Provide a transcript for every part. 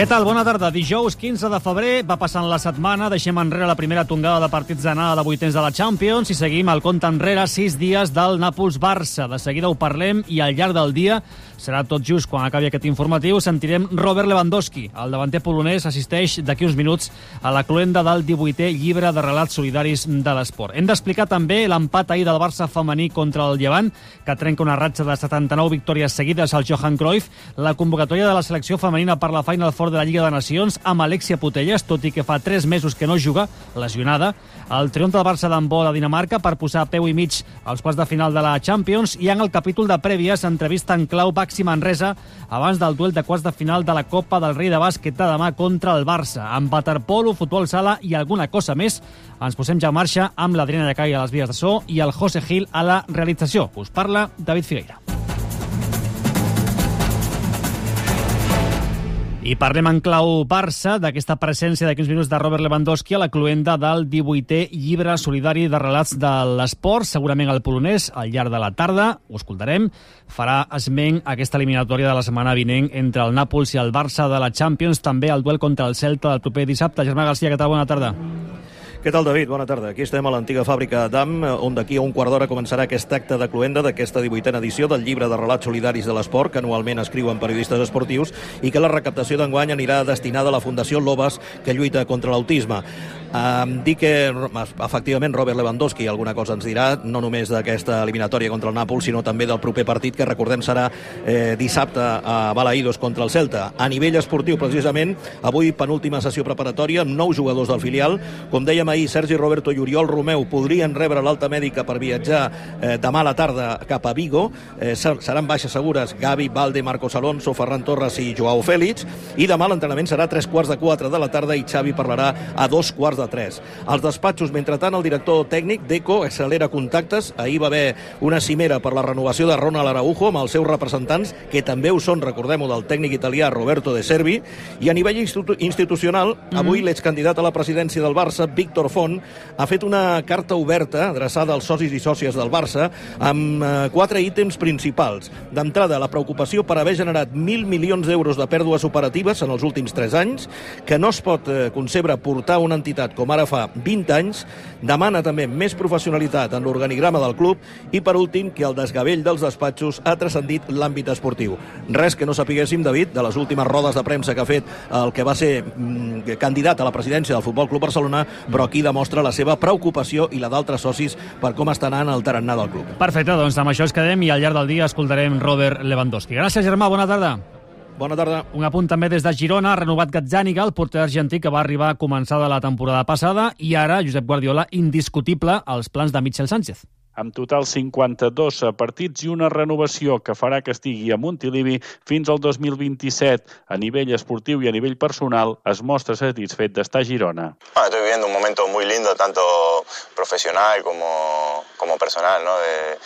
Què tal? Bona tarda. Dijous 15 de febrer va passant la setmana, deixem enrere la primera tongada de partits d'anada de vuitens de la Champions i seguim el compte enrere sis dies del Nàpols-Barça. De seguida ho parlem i al llarg del dia serà tot just quan acabi aquest informatiu sentirem Robert Lewandowski. El davanter polonès assisteix d'aquí uns minuts a la cluenda del 18è llibre de relats solidaris de l'esport. Hem d'explicar també l'empat ahir del Barça femení contra el Llevant, que trenca una ratxa de 79 victòries seguides al Johan Cruyff, la convocatòria de la selecció femenina per la Final Four de la Lliga de Nacions amb Alexia Putelles, tot i que fa 3 mesos que no juga, lesionada. El triomf del Barça d'handbol a Dinamarca per posar peu i mig als quarts de final de la Champions i en el capítol de prèvies entrevista en clau Baxi Manresa abans del duel de quarts de final de la Copa del Rei de Bàsquet de demà contra el Barça. Amb waterpolo, futbol sala i alguna cosa més, ens posem ja en marxa amb l'Adriana Llacai a les vies de so i el José Gil a la realització. Us parla David Figueira. I parlem en clau Barça d'aquesta presència d'aquí uns minuts de Robert Lewandowski a la cluenda del 18è llibre solidari de relats de l'esport, segurament el polonès, al llarg de la tarda, ho escoltarem, farà esment aquesta eliminatòria de la setmana vinent entre el Nàpols i el Barça de la Champions, també el duel contra el Celta del proper dissabte. Germà Garcia, què tal? Bona tarda. Què tal, David? Bona tarda. Aquí estem a l'antiga fàbrica d'AM, on d'aquí a un quart d'hora començarà aquest acte de cloenda d'aquesta 18a edició del llibre de relats solidaris de l'esport, que anualment escriuen periodistes esportius, i que la recaptació d'enguany anirà destinada a la Fundació Lobas, que lluita contra l'autisme. Um, dir que, efectivament, Robert Lewandowski alguna cosa ens dirà, no només d'aquesta eliminatòria contra el Nàpols, sinó també del proper partit que, recordem, serà eh, dissabte a Balaïdos contra el Celta. A nivell esportiu, precisament, avui penúltima sessió preparatòria amb nou jugadors del filial. Com dèiem ahir, Sergi Roberto i Oriol Romeu podrien rebre l'alta mèdica per viatjar eh, demà a la tarda cap a Vigo. Eh, seran baixes segures Gavi, Valde, Marcos Alonso, Ferran Torres i Joao Fèlix. I demà l'entrenament serà a tres quarts de quatre de la tarda i Xavi parlarà a dos quarts de 3. Als despatxos, mentrestant, el director tècnic, Deco, accelera contactes. Ahir va haver una cimera per la renovació de Ronald Araujo amb els seus representants, que també ho són, recordem-ho, del tècnic italià Roberto De Servi. I a nivell institu institucional, mm. avui l'excandidat a la presidència del Barça, Víctor Font, ha fet una carta oberta adreçada als socis i sòcies del Barça amb eh, quatre ítems principals. D'entrada, la preocupació per haver generat mil milions d'euros de pèrdues operatives en els últims tres anys, que no es pot eh, concebre portar una entitat com ara fa 20 anys, demana també més professionalitat en l'organigrama del club i, per últim, que el desgavell dels despatxos ha transcendit l'àmbit esportiu. Res que no sapiguéssim, David, de les últimes rodes de premsa que ha fet el que va ser mm, candidat a la presidència del Futbol Club Barcelona, però aquí demostra la seva preocupació i la d'altres socis per com està anant el tarannà del club. Perfecte, doncs amb això es quedem i al llarg del dia escoltarem Robert Lewandowski. Gràcies, Germà, bona tarda. Bona tarda. Un apunt també des de Girona, ha renovat Gazzaniga, el porter argentí que va arribar a començar de la temporada passada, i ara Josep Guardiola, indiscutible als plans de Michel Sánchez amb total 52 partits i una renovació que farà que estigui a Montilivi fins al 2027. A nivell esportiu i a nivell personal es mostra satisfet d'estar a Girona. Ah, estoy viviendo un momento muy lindo, tanto profesional como, como personal, ¿no? De,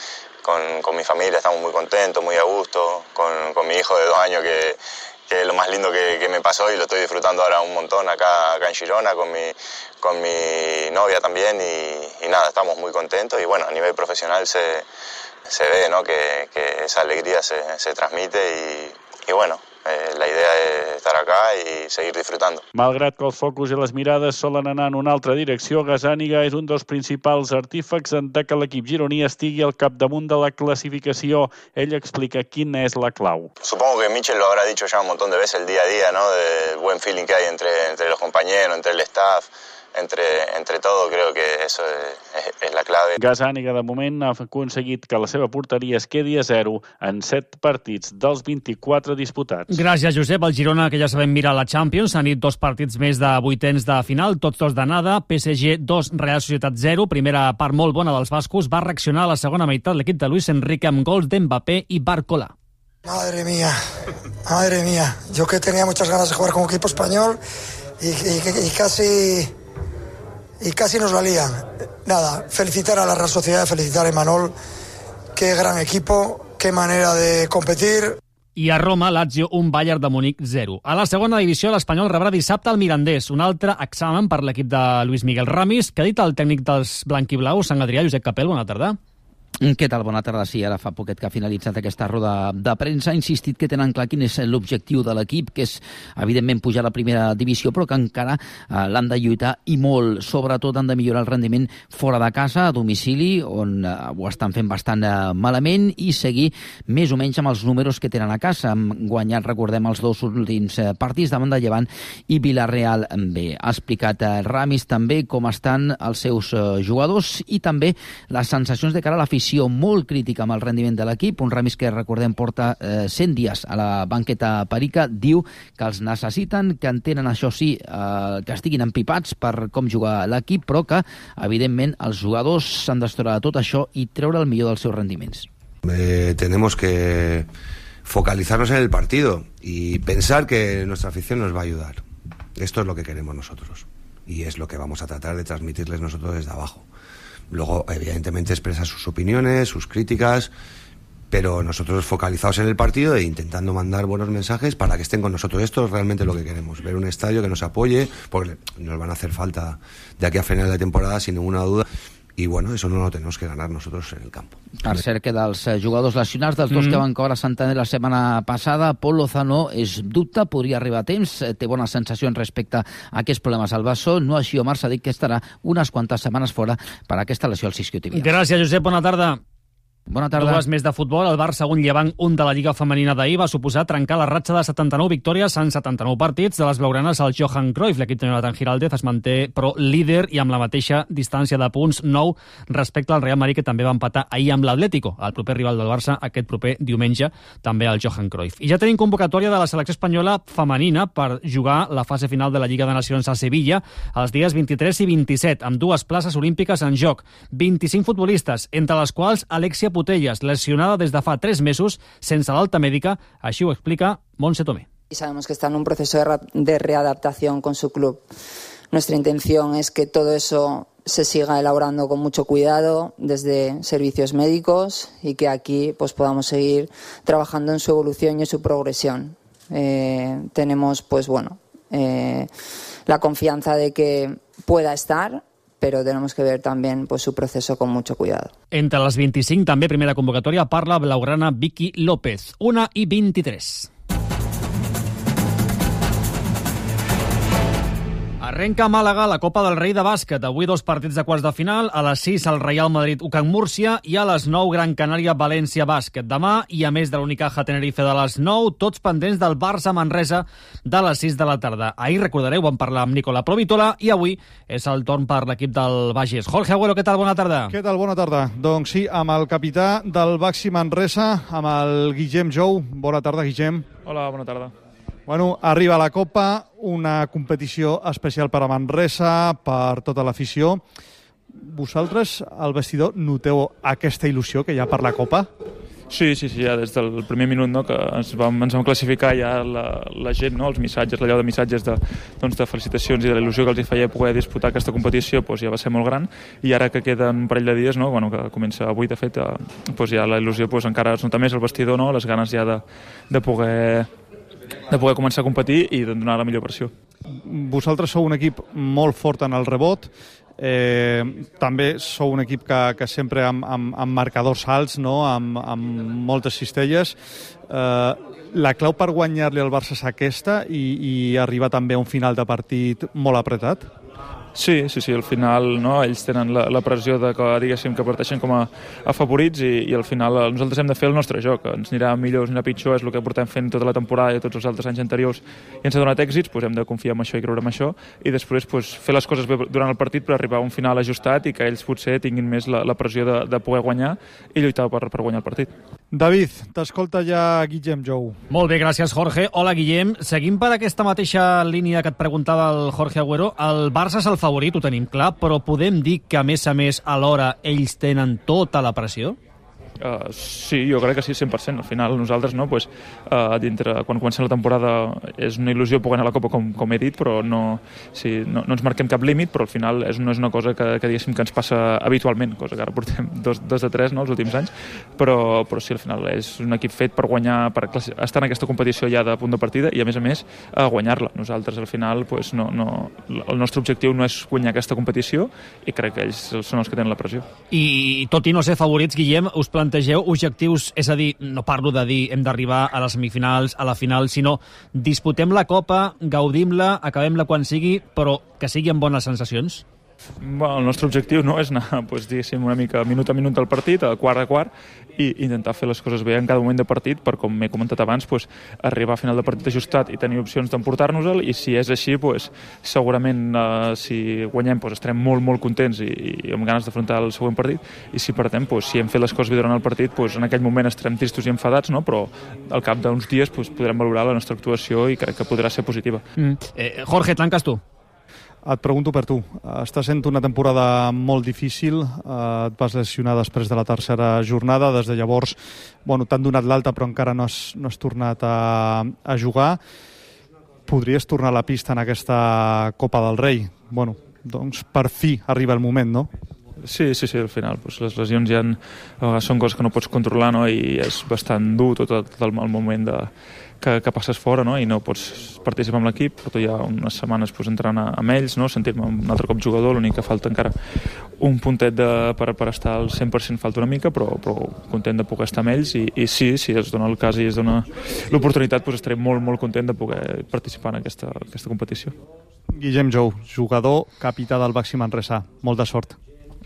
con, con, mi familia estamos muy contentos, muy a gusto, con, con mi hijo de dos años que, que es lo más lindo que, que, me pasó y lo estoy disfrutando ahora un montón acá, en Girona con mi, con mi novia también y, y, nada, estamos muy contentos y bueno, a nivel profesional se, se ve ¿no? que, que esa alegría se, se transmite y, y bueno, eh, la idea és estar acá i seguir disfrutando. Malgrat que el focus i les mirades solen anar en una altra direcció, Gasàniga és un dels principals artífecs de que l'equip gironí estigui al capdamunt de la classificació. Ell explica quina és la clau. Supongo que Michel lo habrá dicho ya un montón de veces el día a día, ¿no? del buen feeling que hay entre, entre los compañeros, entre el staff, entre, entre todo creo que eso es, es la clave. Gasàniga de moment ha aconseguit que la seva porteria es quedi a zero en 7 partits dels 24 disputats. Gràcies, Josep. El Girona, que ja sabem mirar la Champions, ha nit dos partits més de vuitens de final, tots dos d'anada. PSG 2, Real Societat 0. Primera part molt bona dels bascos. Va reaccionar a la segona meitat l'equip de Luis Enrique amb gols d'Mbappé i Barcola. Madre mía, madre mía. Yo que tenía muchas ganas de jugar con equipo español y, y, y casi y casi nos la lían. Nada, felicitar a la Real Sociedad, felicitar a Imanol. Qué gran equipo, qué manera de competir. I a Roma, Lazio, un Bayern de Múnich 0. A la segona divisió, l'Espanyol rebrà dissabte el Mirandés, un altre examen per l'equip de Luis Miguel Ramis, que ha dit el tècnic dels blanquiblaus, Sant Adrià, Josep Capel, bona tarda. Què tal? Bona tarda. Sí, ara fa poquet que ha finalitzat aquesta roda de premsa. Ha insistit que tenen clar quin és l'objectiu de l'equip, que és, evidentment, pujar a la primera divisió, però que encara eh, l'han de lluitar i molt. Sobretot han de millorar el rendiment fora de casa, a domicili, on eh, ho estan fent bastant eh, malament, i seguir més o menys amb els números que tenen a casa. Han guanyat, recordem, els dos últims eh, partits davant de Llevant i Villarreal B. Ha explicat eh, Ramis també com estan els seus eh, jugadors i també les sensacions de cara a l'afició posició molt crítica amb el rendiment de l'equip. Un Ramis que, recordem, porta eh, 100 dies a la banqueta perica. Diu que els necessiten, que entenen, això sí, eh, que estiguin empipats per com jugar l'equip, però que, evidentment, els jugadors s'han d'estores de tot això i treure el millor dels seus rendiments. Eh, tenemos que focalizarnos en el partido y pensar que nuestra afición nos va a ayudar. Esto es lo que queremos nosotros y es lo que vamos a tratar de transmitirles nosotros desde abajo. Luego, evidentemente, expresa sus opiniones, sus críticas, pero nosotros focalizados en el partido e intentando mandar buenos mensajes para que estén con nosotros. Esto es realmente lo que queremos, ver un estadio que nos apoye, porque nos van a hacer falta de aquí a final de temporada, sin ninguna duda. I bueno, eso no lo tenemos que ganar nosotros en el campo. Per cert que dels eh, jugadors lesionats, dels dos mm. que van caure a Santander la setmana passada, Pol Lozano és dubte, podria arribar a temps, eh, té bones sensacions respecte a aquests problemes al bessó, no així Omar s'ha dit que estarà unes quantes setmanes fora per aquesta lesió al isquiotibial. Gràcies, Josep, bona tarda. Bona tarda. Dues més de futbol. El Barça, un llevant un de la Lliga Femenina d'ahir, va suposar trencar la ratxa de 79 victòries en 79 partits de les blaugranes al Johan Cruyff. L'equip de Jonathan Giraldez es manté, però líder i amb la mateixa distància de punts, 9 respecte al Real Madrid, que també va empatar ahir amb l'Atlético, el proper rival del Barça, aquest proper diumenge, també al Johan Cruyff. I ja tenim convocatòria de la selecció espanyola femenina per jugar la fase final de la Lliga de Nacions a Sevilla els dies 23 i 27, amb dues places olímpiques en joc. 25 futbolistes, entre les quals Alexia Putellas, lesionada des de fa tres mesos sense l'alta mèdica, així ho explica Montse Tomé. Y sabemos que está en un proceso de, de readaptación con su club. Nuestra intención es que todo eso se siga elaborando con mucho cuidado desde servicios médicos y que aquí pues podamos seguir trabajando en su evolución y en su progresión. Eh, tenemos pues bueno eh, la confianza de que pueda estar pero tenemos que ver también pues, su proceso con mucho cuidado. Entre les 25, també primera convocatòria, parla blaugrana Vicky López. 1 i 23. Arrenca a Màlaga la Copa del Rei de bàsquet. Avui dos partits de quarts de final. A les 6 el Real Madrid Ucan Múrcia i a les 9 Gran Canària València bàsquet. Demà i a més de l'Unicaja Tenerife de les 9, tots pendents del Barça Manresa de les 6 de la tarda. Ahir, recordareu, vam parlar amb Nicola Provitola i avui és el torn per l'equip del Bages. Jorge Agüero, què tal? Bona tarda. Què tal? Bona tarda. Doncs sí, amb el capità del Baxi Manresa, amb el Guillem Jou. Bona tarda, Guillem. Hola, bona tarda. Bueno, arriba la Copa, una competició especial per a Manresa, per tota l'afició. Vosaltres, al vestidor, noteu aquesta il·lusió que hi ha per la Copa? Sí, sí, sí, ja des del primer minut no, que ens vam, ens vam classificar ja la, la gent, no, els missatges, la llau de missatges de, doncs, de felicitacions i de la il·lusió que els hi feia poder disputar aquesta competició doncs, ja va ser molt gran i ara que queden un parell de dies, no, bueno, que comença avui de fet, eh, doncs ja la il·lusió doncs, encara es nota més al vestidor, no, les ganes ja de, de poder de poder començar a competir i de donar la millor versió. Vosaltres sou un equip molt fort en el rebot, eh, també sou un equip que, que sempre amb, amb, amb marcadors alts, no? amb, amb moltes cistelles. Eh, la clau per guanyar-li al Barça és aquesta i, i arribar també a un final de partit molt apretat? Sí, sí, sí, al final no, ells tenen la, la pressió de que, diguéssim, que parteixen com a, a favorits i, i al final eh, nosaltres hem de fer el nostre joc. Ens anirà millor, ens anirà pitjor, és el que portem fent tota la temporada i tots els altres anys anteriors i ens ha donat èxits, doncs hem de confiar en això i creure en això i després doncs, fer les coses bé durant el partit per arribar a un final ajustat i que ells potser tinguin més la, la pressió de, de poder guanyar i lluitar per, per guanyar el partit. David, t'escolta ja Guillem Jou. Molt bé, gràcies, Jorge. Hola, Guillem. Seguim per aquesta mateixa línia que et preguntava el Jorge Agüero. El Barça és el favorit, ho tenim clar, però podem dir que, a més a més, alhora ells tenen tota la pressió? Uh, sí, jo crec que sí, 100%. Al final nosaltres, no, pues, uh, dintre, quan comença la temporada és una il·lusió poder anar a la Copa, com, com he dit, però no, sí, no, no ens marquem cap límit, però al final és, no és una cosa que, que diguéssim que ens passa habitualment, cosa que ara portem dos, dos de tres no, els últims anys, però, però sí, al final és un equip fet per guanyar, per estar en aquesta competició ja de punt de partida i a més a més a guanyar-la. Nosaltres al final pues, no, no, el nostre objectiu no és guanyar aquesta competició i crec que ells són els que tenen la pressió. I tot i no ser favorits, Guillem, us plantegeu plantegeu objectius, és a dir, no parlo de dir hem d'arribar a les semifinals, a la final, sinó disputem la Copa, gaudim-la, acabem-la quan sigui, però que sigui amb bones sensacions? Bueno, el nostre objectiu no és anar pues, diguéssim, una mica minut a minut del partit, a quart a quart, i intentar fer les coses bé en cada moment de partit per, com m'he comentat abans, pues, arribar a final de partit ajustat i tenir opcions d'emportar-nos-el, i si és així, pues, segurament eh, si guanyem pues, estarem molt, molt contents i, i amb ganes d'afrontar el següent partit, i si perdem, pues, si hem fet les coses bé durant el partit, pues, en aquell moment estarem tristos i enfadats, no? però al cap d'uns dies pues, podrem valorar la nostra actuació i crec que podrà ser positiva. Mm. Eh, Jorge, tanques tu. Et pregunto per tu. Està sent una temporada molt difícil. Eh, et vas lesionar després de la tercera jornada. Des de llavors bueno, t'han donat l'alta però encara no has, no has tornat a, a jugar. Podries tornar a la pista en aquesta Copa del Rei. Bueno, doncs per fi arriba el moment, no? Sí, sí, sí, al final pues, les lesions ja en, uh, són coses que no pots controlar no? i és bastant dur tot, tot el, el moment de, que, que passes fora no? i no pots participar amb l'equip, però ja unes setmanes pues, entrant amb ells, no? sentir-me un altre cop jugador, l'únic que falta encara un puntet de, per, per estar al 100% falta una mica, però, però content de poder estar amb ells i, i sí, si es dona el cas i es dona l'oportunitat, pues, estaré molt, molt content de poder participar en aquesta, aquesta competició. Guillem Jou, jugador, capità del Baxi Manresa. Molta sort.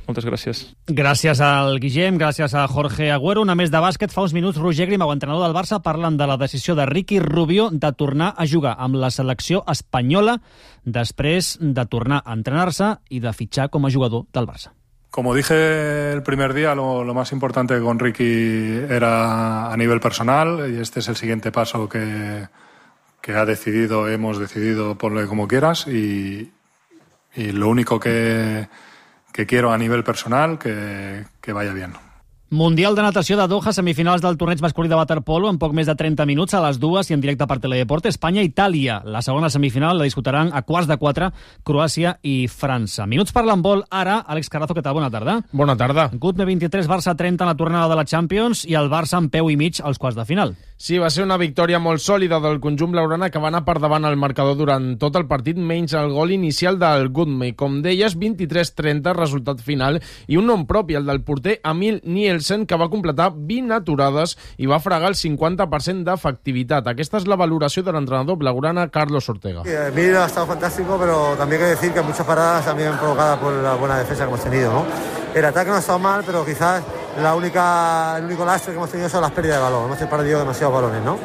Moltes gràcies. Gràcies al Guillem, gràcies a Jorge Agüero. Una més de bàsquet. Fa uns minuts Roger Grimau, entrenador del Barça, parlen de la decisió de Ricky Rubio de tornar a jugar amb la selecció espanyola després de tornar a entrenar-se i de fitxar com a jugador del Barça. Como dije el primer día, lo, lo, más importante con Ricky era a nivel personal y este es el siguiente paso que, que ha decidido, hemos decidido, ponle como quieras y, y lo único que, que quiero a nivel personal que, que vaya bien. Mundial de natació de Doha, semifinals del torneig masculí de waterpolo en poc més de 30 minuts a les dues i en directe per Teledeport Espanya-Itàlia. La segona semifinal la disputaran a quarts de quatre Croàcia i França. Minuts per l'embol ara. Àlex Carazo, què tal? Bona tarda. Bona tarda. Gutme 23, Barça 30 en la tornada de la Champions i el Barça en peu i mig als quarts de final. Sí, va ser una victòria molt sòlida del conjunt blaurana que va anar per davant el marcador durant tot el partit, menys el gol inicial del Gutme. Com deies, 23-30, resultat final, i un nom propi, el del porter Emil Nielsen, que va completar 20 aturades i va fregar el 50% d'efectivitat. Aquesta és la valoració de l'entrenador blaugrana Carlos Ortega. Sí, Emil ha estado fantástico, pero también hay que decir que muchas paradas también provocadas por la buena defensa que hemos tenido, ¿no? El ataque no ha estado mal, pero quizás la única, el único lastre que hemos tenido son las pérdidas de balón. Hemos perdido demasiados balones, ¿no?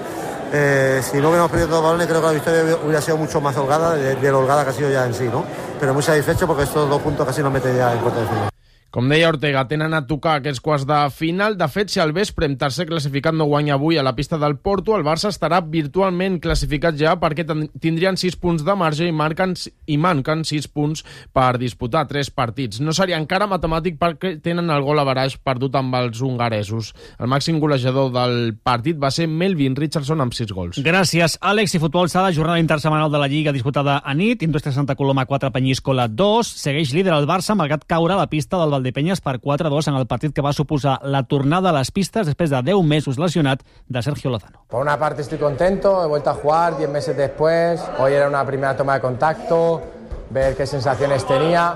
Eh, si no hubiéramos perdido todos los balones, creo que la victoria hubiera sido mucho más holgada de, de lo holgada que ha sido ya en sí, ¿no? Pero muy satisfecho porque estos dos puntos casi nos meten ya en cuarto de final. Com deia Ortega, tenen a tocar aquests quarts de final. De fet, si al vespre, amb tercer classificat, no guanya avui a la pista del Porto, el Barça estarà virtualment classificat ja perquè tindrien 6 punts de marge i, marquen, i manquen 6 punts per disputar 3 partits. No seria encara matemàtic perquè tenen el gol a baraix perdut amb els hongaresos. El màxim golejador del partit va ser Melvin Richardson amb 6 gols. Gràcies, Àlex. I futbol sala, jornada intersemanal de la Lliga disputada a nit. Indústria Santa Coloma 4, Penyíscola 2. Segueix líder el Barça, malgrat caure a la pista del Valdepenyes per 4-2 en el partit que va suposar la tornada a las pistas després de 10 mesos lesionat de Sergio Lozano. Por una parte estoy contento, he vuelto a jugar 10 meses después, hoy era una primera toma de contacto, ver qué sensaciones tenía.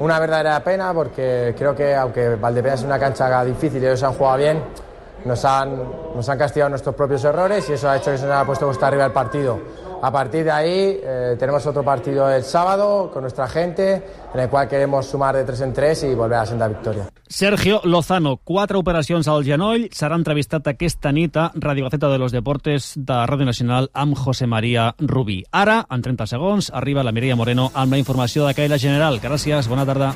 Una verdadera pena porque creo que aunque Valdepeñas es una cancha difícil y ellos han jugado bien, nos han, nos han castigado nuestros propios errores y eso ha hecho que se nos haya puesto costa arriba el partido. A partir de ahí eh, tenemos otro partido el sábado con nuestra gente, en el qual queremos sumar de 3 en 3 i volver a la senda victòria. Sergio Lozano, quatre operacions al genoll, serà entrevistat aquesta nit a Radio Gaceta de los Deportes de Ràdio Nacional amb José María Rubí. Ara, en 30 segons, arriba la Mireia Moreno amb la informació de Caila General. Gràcies, bona tarda.